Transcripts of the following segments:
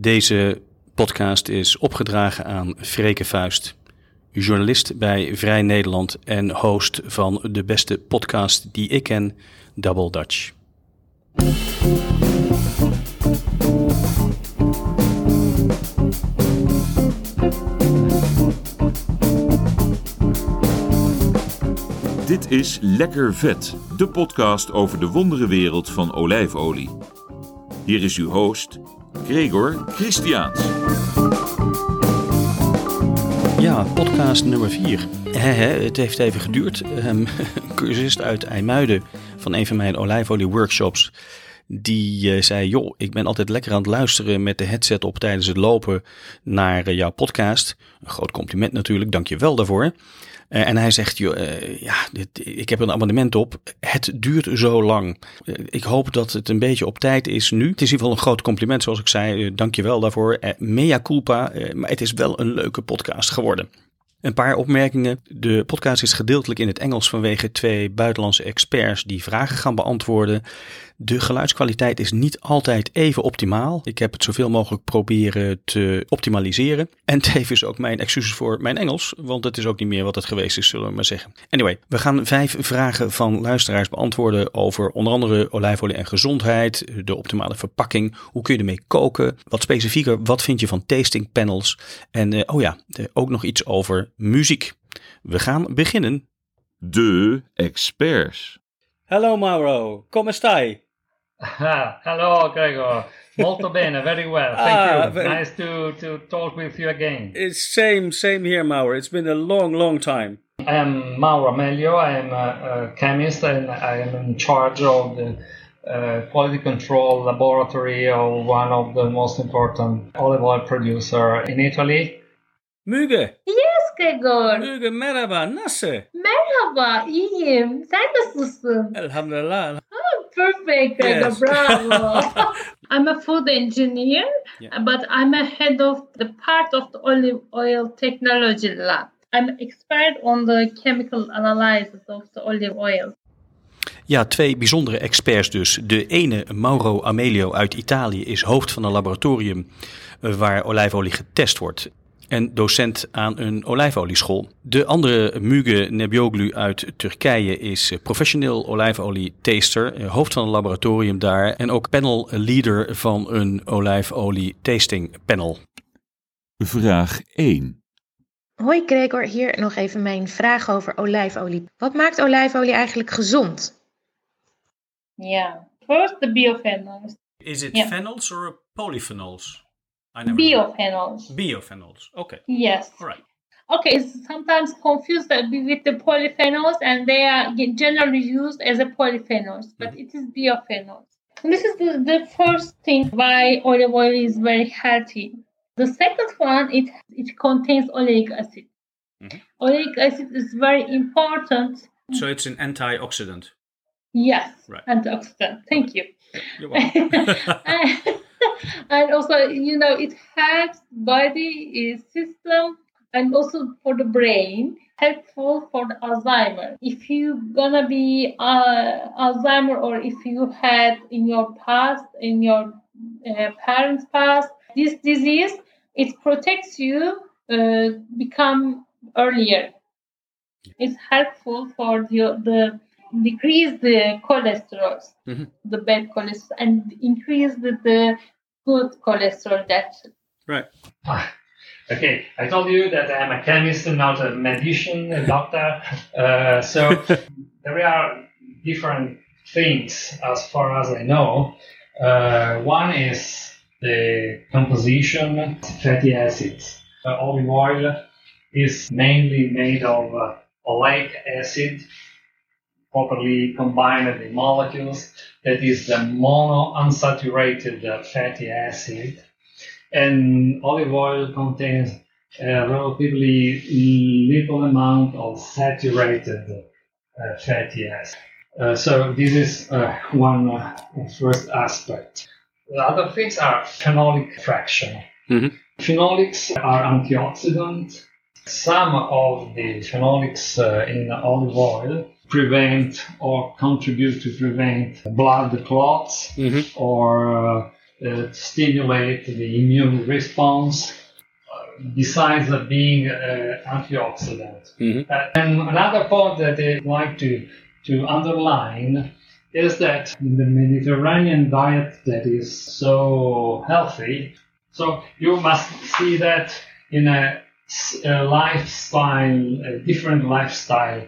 Deze podcast is opgedragen aan Freke Vuist, journalist bij Vrij Nederland en host van de beste podcast die ik ken, Double Dutch. Dit is Lekker Vet, de podcast over de wonderenwereld van olijfolie. Hier is uw host, Gregor Christiaans. Ja, podcast nummer 4. Het heeft even geduurd. Een cursist uit IJmuiden van een van mijn olijfolie-workshops. Die uh, zei: Joh, ik ben altijd lekker aan het luisteren met de headset op tijdens het lopen naar uh, jouw podcast. Een groot compliment natuurlijk, dank je wel daarvoor. Uh, en hij zegt, uh, ja, dit, ik heb een abonnement op. Het duurt zo lang. Uh, ik hoop dat het een beetje op tijd is nu. Het is in ieder geval een groot compliment, zoals ik zei. dank je wel daarvoor. mea culpa, maar het is wel een leuke podcast geworden. Een paar opmerkingen. De podcast is gedeeltelijk in het Engels vanwege twee buitenlandse experts die vragen gaan beantwoorden. De geluidskwaliteit is niet altijd even optimaal. Ik heb het zoveel mogelijk proberen te optimaliseren. En tevens ook mijn excuses voor mijn Engels, want het is ook niet meer wat het geweest is, zullen we maar zeggen. Anyway, we gaan vijf vragen van luisteraars beantwoorden over onder andere olijfolie en gezondheid, de optimale verpakking, hoe kun je ermee koken, wat specifieker, wat vind je van tasting panels en uh, oh ja, ook nog iets over muziek. We gaan beginnen. De experts. Hallo Mauro, come stai? Ah, hello, Gregor. Molto bene, very well. Thank ah, you. Nice to, to talk with you again. It's same same here, Mauro. It's been a long, long time. I am Mauro Amelio. I am a, a chemist and I am in charge of the uh, quality control laboratory of one of the most important olive oil producer in Italy. Müge. Yes, Gregor. Müge, merhaba. Nasıl? Merhaba, iyiyim. Sen nasılsın? Elhamdülillah. Perfect, yes. bravo. I'm a food engineer, yeah. but I'm a head of the part of the olive oil technology lab. I'm expert on the chemical analysis of the olive oil. Ja, twee bijzondere experts dus. De ene, Mauro Amelio uit Italië, is hoofd van een laboratorium eh, waar olijfolie getest wordt en docent aan een olijfolieschool. De andere Muge Nebioglu uit Turkije is eh, professioneel olijfolie-taster, eh, hoofd van een laboratorium daar en ook panel leader van een olijfolie-tasting panel. Vraag 1. Hoi Gregor, hier nog even mijn vraag over olijfolie. Wat maakt olijfolie eigenlijk gezond? Ja, yeah. first the biophenols. Is it yeah. phenols or polyphenols? Biophenols. Biophenols. Okay. Yes. All right. Okay, it's sometimes confused that with the polyphenols, and they are generally used as a polyphenols, but mm-hmm. it is biophenols. This is the, the first thing why olive oil is very healthy. The second one, it it contains oleic acid. Mm-hmm. Oleic acid is very important. So it's an antioxidant. Yes, right. antioxidant. Thank you. You're welcome. and also you know it helps body system and also for the brain helpful for the alzheimer if you gonna be uh, alzheimer or if you had in your past in your uh, parents past this disease it protects you uh, become earlier it's helpful for the, the decrease the cholesterol, mm-hmm. the bad cholesterol, and increase the, the good cholesterol depth. Right. Okay, I told you that I'm a chemist, not a medicine a doctor. Uh, so there are different things as far as I know. Uh, one is the composition fatty acids. Uh, olive oil is mainly made of uh, oleic acid properly combined the molecules. That is the monounsaturated fatty acid. And olive oil contains a relatively little amount of saturated uh, fatty acid. Uh, so this is uh, one uh, first aspect. The other things are phenolic fraction. Mm-hmm. Phenolics are antioxidants. Some of the phenolics uh, in olive oil prevent or contribute to prevent blood clots mm-hmm. or uh, uh, stimulate the immune response, besides being uh, antioxidant. Mhm. Uh, and another point that I'd like to, to underline is that in the Mediterranean diet that is so healthy, so you must see that in a lifestyle, a different lifestyle.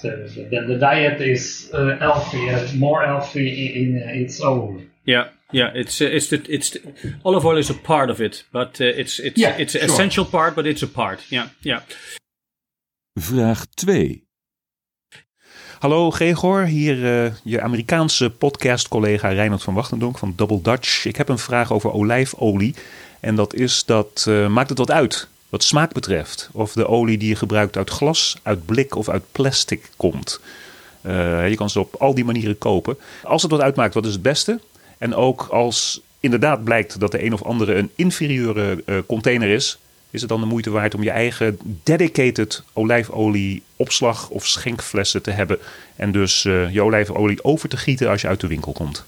So the, the diet is uh, healthy, uh, more healthy in its own. Yeah, yeah. It's uh, it's the it's the, olive oil is a part of it, but uh, it's it's Yeah, it's an sure. essential part, but it's a part. Yeah, yeah. Vraag 2. Hallo Gregor, hier eh, je Amerikaanse podcast-collega Reinhard van Wachtendonk van Double Dutch. Ik heb een vraag over olijfolie. En dat is dat, eh, maakt het wat uit wat smaak betreft? Of de olie die je gebruikt uit glas, uit blik of uit plastic komt. Eh, je kan ze op al die manieren kopen. Als het wat uitmaakt, wat is het beste? En ook als inderdaad blijkt dat de een of andere een inferieure eh, container is, is het dan de moeite waard om je eigen dedicated olijfolie opslag of schenkflessen te hebben en dus eh, je olijfolie over te gieten als je uit de winkel komt.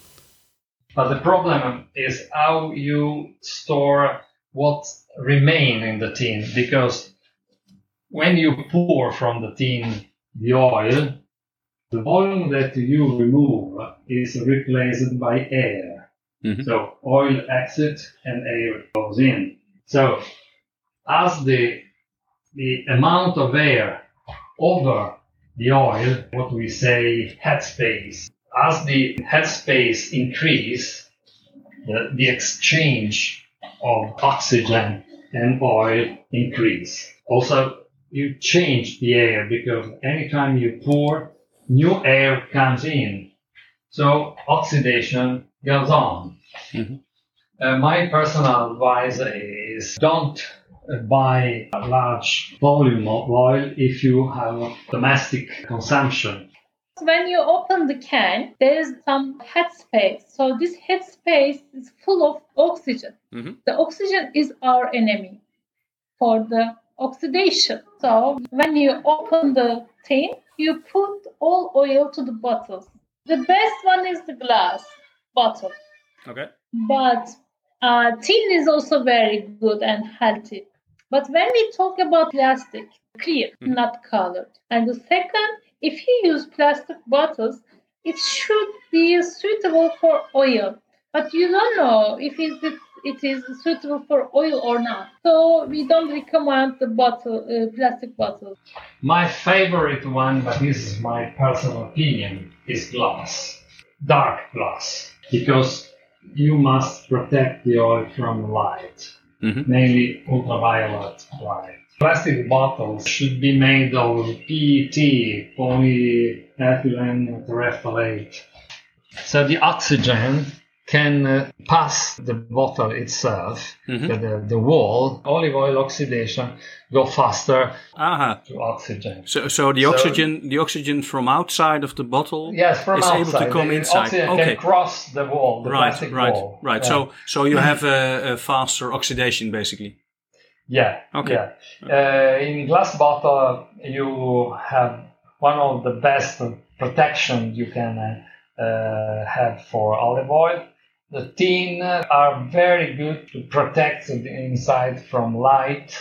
But the problem is how you store what remain in the tin because when you pour from the tin the oil, the volume that you remove is replaced by air. Mhm. So oil exits and air goes in. So as the the amount of air over the oil, what we say headspace, as the headspace increase, the, the exchange of oxygen and oil increase. Also, you change the air because anytime you pour, new air comes in. So oxidation goes on. Uh, my personal advice is don't buy a large volume of oil if you have domestic consumption. When you open the can, there is some headspace. So this headspace is full of oxygen. Mhm. The oxygen is our enemy for the oxidation. So when you open the tin, you put all oil to the bottles. The best one is the glass bottle, Okay. but uh, tin is also very good and healthy. But when we talk about plastic, clear, not colored. And the second, if you use plastic bottles, it should be suitable for oil. But you don't know if it, it, it is suitable for oil or not. So we don't recommend the bottle, uh, plastic bottles. My favorite one, but this is my personal opinion, is glass. Dark glass. Because you must protect the oil from light, Mhm. mainly ultraviolet light. Plastic bottles should be made of PET, polyethylene terephthalate. So the oxygen can uh, pass the bottle itself, Mhm. the, the, the wall, olive oil oxidation go faster Aha. to oxygen. So so the So- oxygen the oxygen from outside of the bottle Yes, from is outside. able to come the inside. Oxygen Okay. can cross the wall, the right, plastic right, wall. right. Yeah. So so you have a, a faster oxidation basically. Yeah, Okay. yeah. Uh, in glass bottle, you have one of the best protection you can uh, have for olive oil. The tin are very good to protect the inside from light,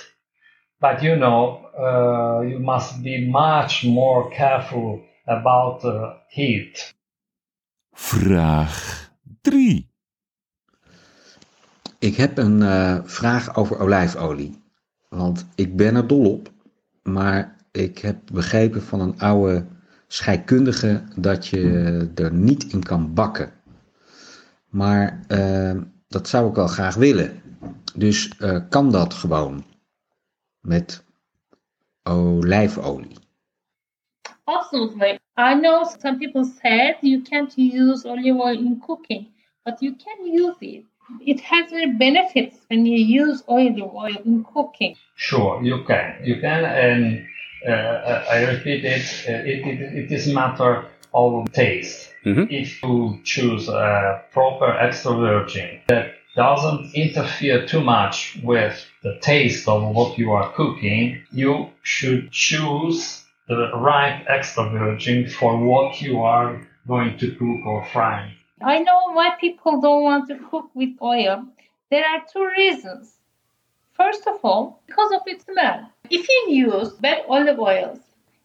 but you know uh, you must be much more careful about uh, heat. Vraag 3. Ik heb een eh, vraag over olijfolie. Want ik ben er dol op. Maar ik heb begrepen van een oude scheikundige dat je er niet in kan bakken. Maar eh, dat zou ik wel graag willen. Dus eh, kan dat gewoon met olijfolie? Absolutely. I know some people said you can't use olive oil in cooking, but you can use it. It has their benefits when you use olive oil in cooking. Sure, you can. You can, and uh, I repeat it, uh, it, it, it is a matter of taste. Mhm. If you choose a proper extra virgin that doesn't interfere too much with the taste of what you are cooking, you should choose the right extra virgin for what you are going to cook or fry. I know why people don't want to cook with oil. There are two reasons. First of all, because of its smell. If you use bad olive oils,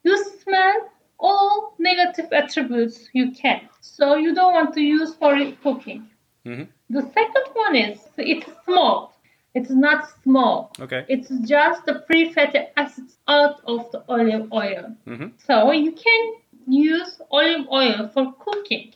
you smell all negative attributes you can. So you don't want to use for cooking. Mhm. The second one is it's smoked. It's not smoked. Okay. It's just the free fatty acids out of the olive oil. Mhm. So you can use olive oil for cooking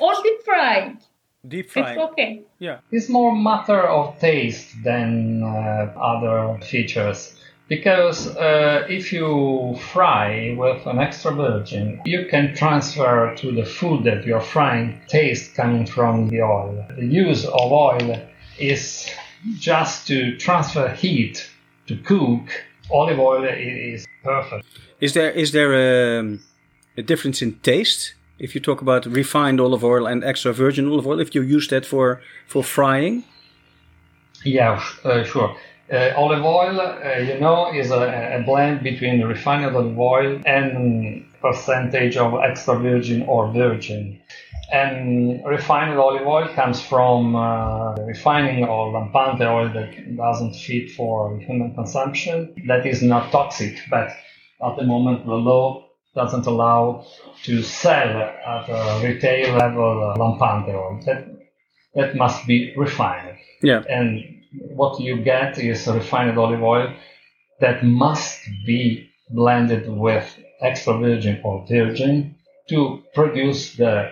or deep frying. Deep It's okay. Yeah. It's more matter of taste than uh, other features. Because uh, if you fry with an extra virgin, you can transfer to the food that you're frying taste coming from the oil. The use of oil is just to transfer heat to cook. Olive oil is perfect. Is there is there a, a difference in taste if you talk about refined olive oil and extra virgin olive oil? If you use that for for frying, Yeah, uh, sure. Uh, olive oil, uh, you know, is a, a blend between refined olive oil and percentage of extra virgin or virgin. And refined olive oil comes from uh, refining or lampante oil that doesn't fit for human consumption. That is not toxic, but at the moment the law doesn't allow to sell at a retail level uh, lampante oil. That, that must be refined yeah. and what you get is refined olive oil that must be blended with extra virgin or virgin to produce the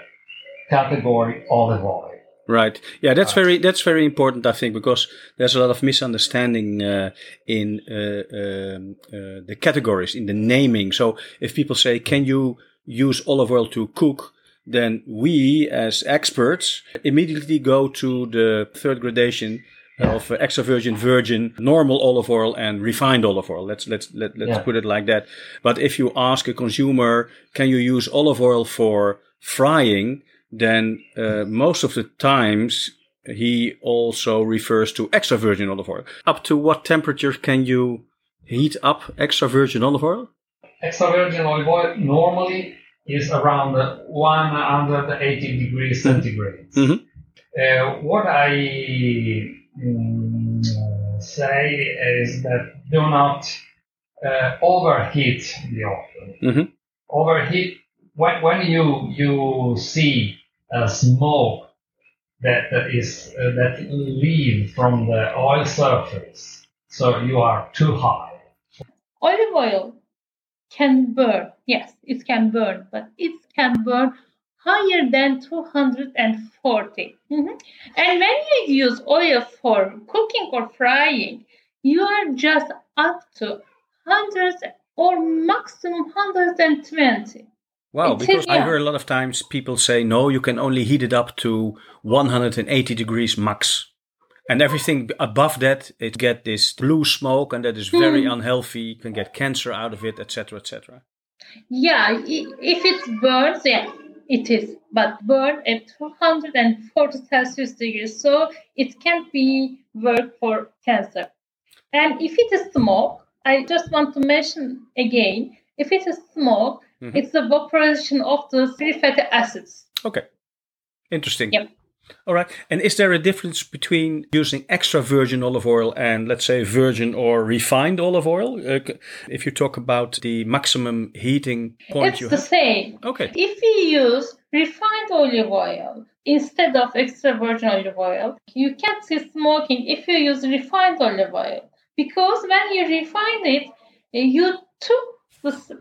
category olive oil. Right. Yeah, that's very that's very important, I think, because there's a lot of misunderstanding uh, in uh, um, uh, the categories, in the naming. So if people say, "Can you use olive oil to cook?" then we, as experts, immediately go to the third gradation of uh, extra virgin, virgin, normal olive oil, and refined olive oil. Let's let's let, let's Yeah. put it like that. But if you ask a consumer, "Can you use olive oil for frying?" Then uh, most of the times he also refers to extra virgin olive oil. Up to what temperature can you heat up extra virgin olive oil? Extra virgin olive oil normally is around 180 degrees centigrade. Mhm. Uh, what I mm, say is that do not uh, overheat the oil. Mhm. Overheat when, when you you see a smoke that, is uh, that leave from the oil surface, so you are too high. Olive oil can burn. Yes, it can burn, but it can burn higher than 240. Mhm. And when you use oil for cooking or frying, you are just up to 100 or maximum 120. Wow, It because is, I hear a lot of times people say, no, you can only heat it up to 180 degrees max. And everything above that, it get this blue smoke, and that is very hmm. unhealthy. You can get cancer out of it, etc., etc. Yeah, if it burns, yeah, it is. But burn at 240 Celsius degrees, so it can't be work for cancer. And if it is smoke, I just want to mention again, if it is smoke, Mhm. it's the vaporization of the free fatty acids. Okay, interesting. Yep. All right. And is there a difference between using extra virgin olive oil and, let's say, virgin or refined olive oil? Uh, if you talk about the maximum heating point it's you the have. same. Okay. If we use refined olive oil instead of extra virgin olive oil, you can't see smoking if you use refined olive oil. Because when you refine it, you took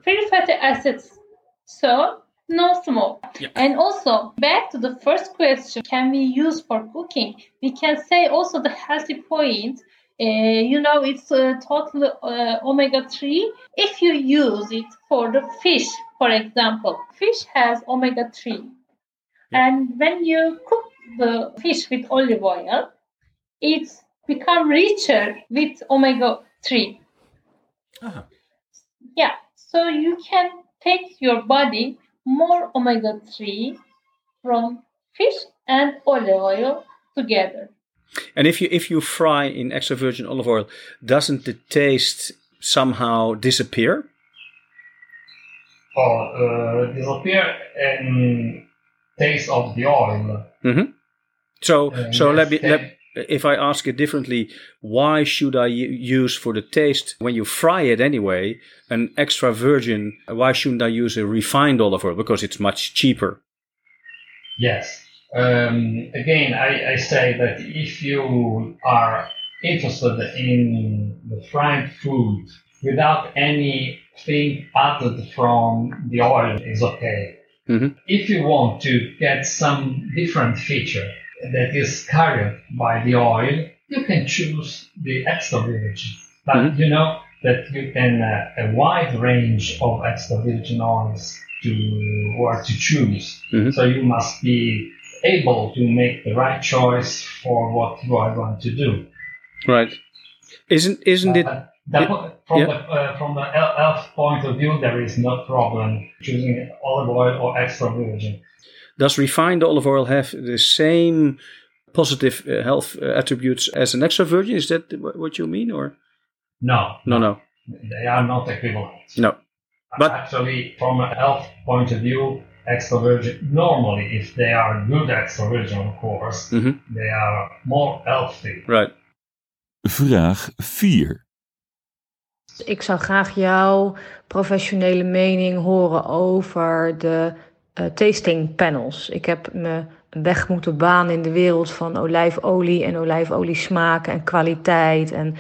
free fatty acids. So, no smoke. Yeah. And also, back to the first question can we use for cooking? We can say also the healthy point. Uh, you know, it's uh, totally uh, omega 3 if you use it for the fish, for example, fish has omega 3. And when you cook the fish with olive oil, it's become richer with omega 3. Uh-huh. Yeah, so you can take your body more omega 3 from fish and olive oil together. And if you if you fry in extra virgin olive oil, doesn't the taste somehow disappear? or uh, disappear and taste of the oil. So, Uh, so yes, let me. Let, if I ask it differently, why should I use for the taste when you fry it anyway an extra virgin? Why shouldn't I use a refined olive oil because it's much cheaper? Yes. Um, again, I, I say that if you are interested in the fried food without anything added from the oil is okay. Mhm. If you want to get some different feature that is carried by the oil, you can choose the extra virgin. But Mhm. you know that you can uh, a wide range of extra virgin oils to or to choose. Mhm. So you must be able to make the right choice for what you are going to do. Right? Isn't isn't it? Uh, that- from yeah. the uh, from the elf point of view, there is no problem choosing olive oil or extra virgin. Does refined olive oil have the same positive uh, health uh, attributes as an extra virgin? Is that what you mean, or No, no, no, they are not equivalent. no? But- actually, from a health point of view, extra virgin normally, if they are good extra virgin, of course, Mhm. they are more healthy. Right. Vraag 4. Ik zou graag jouw professionele mening horen over de eh, tasting panels. Ik heb me weg moeten banen in de wereld van olijfolie en olijfolie smaken en kwaliteit en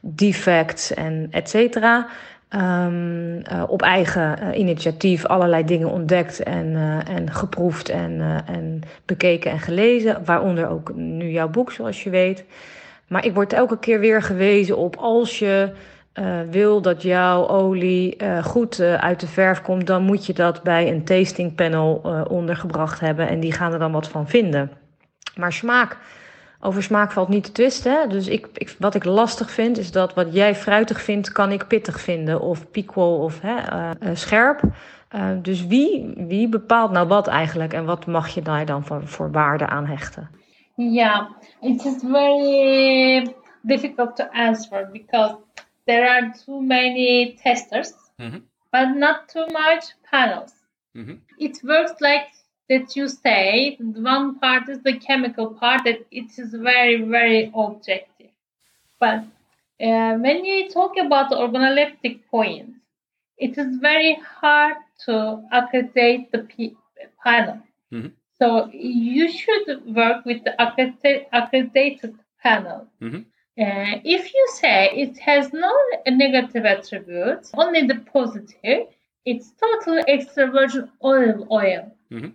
defects en et cetera. Ehm, eh, op eigen eh, initiatief allerlei dingen ontdekt en, eh, en geproefd en, en bekeken en gelezen. Waaronder ook nu jouw boek, zoals je weet. Maar ik word elke keer weer gewezen op als je eh, wil dat jouw olie eh, goed eh, uit de verf komt, dan moet je dat bij een tasting panel ondergebracht hebben. En die gaan er dan wat van vinden. Maar smaak, over smaak valt niet te twisten. Hè? Dus ik, ik, wat ik lastig vind, is dat wat jij fruitig vindt, kan ik pittig vinden. Of piquant of hè, scherp. Dus wie, wie bepaalt nou wat eigenlijk? En wat mag je daar dan voor, waarde aan hechten? Yeah, it is very difficult to answer because there are too many testers, Mhm. but not too much panels. Mhm. It works like that you say one part is the chemical part that it is very very objective but uh, when you talk about the organoleptic points it is very hard to accredite the p- panel Mhm. so you should work with the accredited panel Mhm. Uh, if you say it has no negative attributes only the positive it's totally extra virgin olive oil Mhm.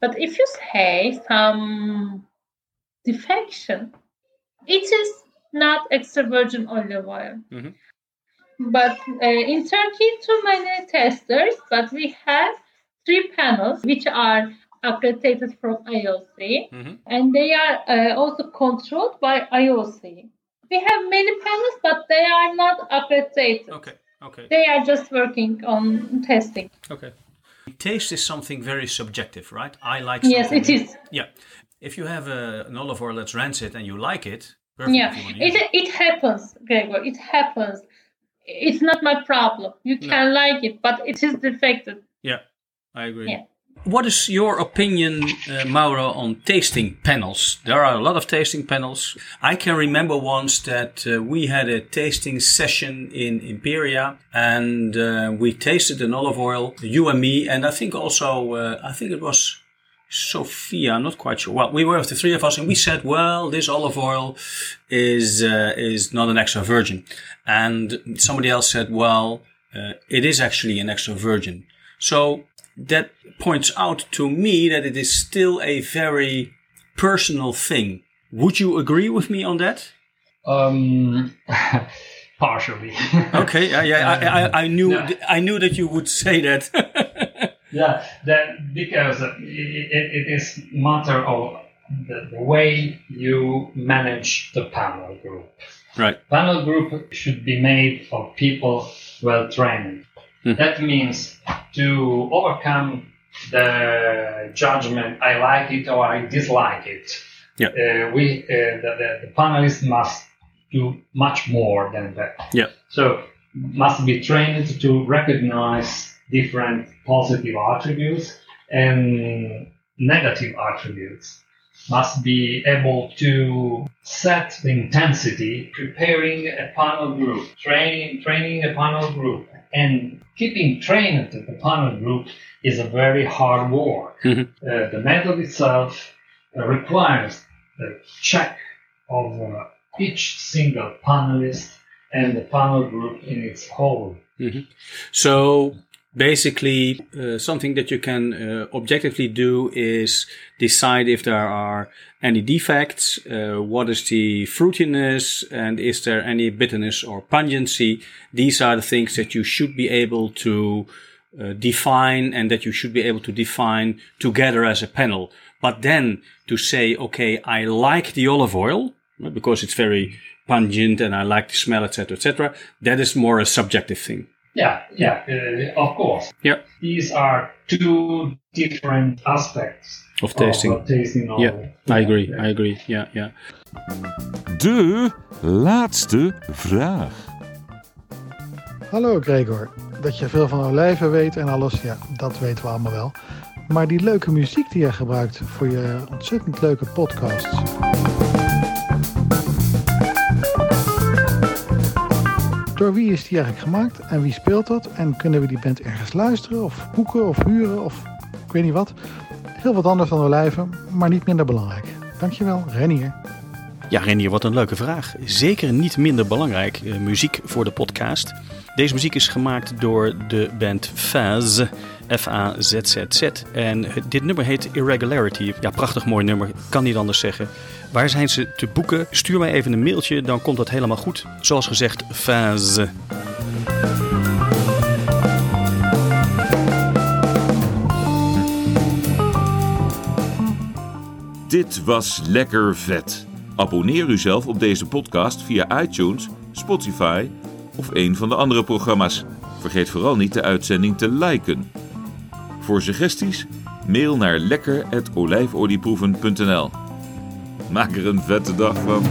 but if you say some defection, it is not extra virgin olive oil. Mhm. But uh, in Turkey, too many testers, but we have three panels which are accredited from IOC Mhm. and they are uh, also controlled by IOC. We have many panels, but they are not accredited. Okay. Okay. They are just working on testing. Okay. Taste is something very subjective, right? I like. Yes, it is. Yeah. If you have a, an olive oil that's rancid and you like it, perfect. Yeah, if you wanna use it, it happens, Gregor. It happens. It's not my problem. You can like it, but it is defective. Yeah, I agree. Yeah. What is your opinion, uh, Mauro, on tasting panels? There are a lot of tasting panels. I can remember once that uh, we had a tasting session in Imperia and uh, we tasted an olive oil, you and me, and I think also, uh, I think it was Sophia, I'm not quite sure. Well, we were the three of us and we said, well, this olive oil is, uh, is not an extra virgin. And somebody else said, well, uh, it is actually an extra virgin. So that points out to me that it is still a very personal thing. Would you agree with me on that? Um, partially. Okay, yeah, yeah, I, I, I knew, Yeah. I knew that you would say that. Yeah, that because it, it, it is matter of the, the way you manage the panel group. right. Panel group should be made of people well trained. Mhm. That means to overcome the judgment, I like it or I dislike it. Yeah. Uh, we uh, the, the, the panelists must do much more than that. Yeah. So must be trained to recognize different positive attributes and negative attributes must be able to set the intensity, preparing a panel group, training, training a panel group, and keeping trained the panel group is a very hard work. Mhm. Uh, the method itself uh, requires the check of uh, each single panelist and the panel group in its whole. So basically, uh, something that you can uh, objectively do is decide if there are any defects, uh, what is the fruitiness, and is there any bitterness or pungency. These are the things that you should be able to uh, define and that you should be able to define together as a panel. But then to say, okay, I like the olive oil because it's very pungent and I like the smell, etc., etc. That is more a subjective thing. Yeah, yeah, uh, of course. Yeah. These are two different aspects Of tasting. Of, tasting of, Yeah, I agree. I agree. Yeah, yeah. De laatste vraag. Hallo Gregor. Dat je veel van olijven weet en alles, ja, dat weten we allemaal wel. Maar die leuke muziek die je gebruikt voor je ontzettend leuke podcasts. Door wie is die eigenlijk gemaakt en wie speelt dat? En kunnen we die band ergens luisteren of boeken of huren of ik weet niet wat? Heel wat anders dan olijven, maar niet minder belangrijk. Dankjewel, Renier. Ja, Renier, wat een leuke vraag. Zeker niet minder belangrijk, eh, muziek voor de podcast. Deze muziek is gemaakt door de band Faz, F-A-Z-Z-Z. En dit nummer heet Irregularity. Ja, prachtig mooi nummer, kan niet anders zeggen. Waar zijn ze te boeken? Stuur mij even een mailtje, dan komt dat helemaal goed. Zoals gezegd, Faz. Dit was Lekker Vet. Abonneer u zelf op deze podcast via iTunes, Spotify of een van de andere programma's. Vergeet vooral niet de uitzending te liken. Voor suggesties, mail naar lekker.olijfolieproeven.nl Maak er een vette dag van.